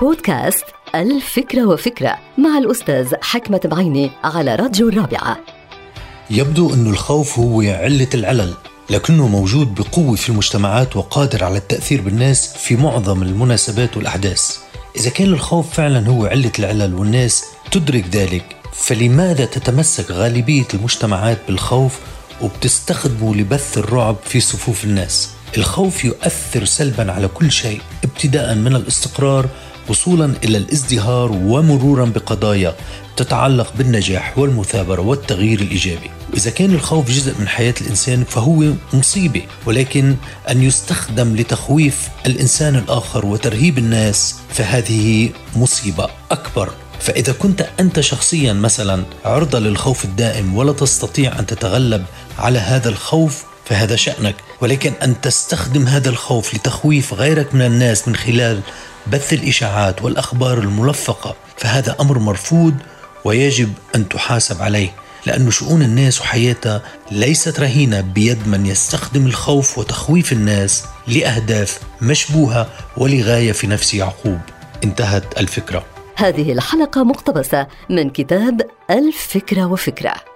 بودكاست الفكرة وفكرة مع الأستاذ حكمة بعيني على راديو الرابعة. يبدو أن الخوف هو علة العلل لكنه موجود بقوة في المجتمعات وقادر على التأثير بالناس في معظم المناسبات والأحداث. إذا كان الخوف فعلا هو علة العلل والناس تدرك ذلك فلماذا تتمسك غالبية المجتمعات بالخوف وبتستخدمه لبث الرعب في صفوف الناس؟ الخوف يؤثر سلبا على كل شيء. ابتداء من الاستقرار وصولا إلى الازدهار ومرورا بقضايا تتعلق بالنجاح والمثابرة والتغيير الإيجابي. إذا كان الخوف جزء من حياة الإنسان فهو مصيبة، ولكن أن يستخدم لتخويف الإنسان الآخر وترهيب الناس فهذه مصيبة أكبر فإذا كنت أنت شخصيا مثلا عرضة للخوف الدائم ولا تستطيع أن تتغلب على هذا الخوف فهذا شأنك. ولكن أن تستخدم هذا الخوف لتخويف غيرك من الناس من خلال بث الإشاعات والأخبار الملفقة فهذا أمر مرفوض ويجب أن تحاسب عليه لأن شؤون الناس وحياتها ليست رهينة بيد من يستخدم الخوف وتخويف الناس لأهداف مشبوهة ولغاية في نفس يعقوب. انتهت الفكرة. هذه الحلقة مقتبسة من كتاب الفكرة وفكرة.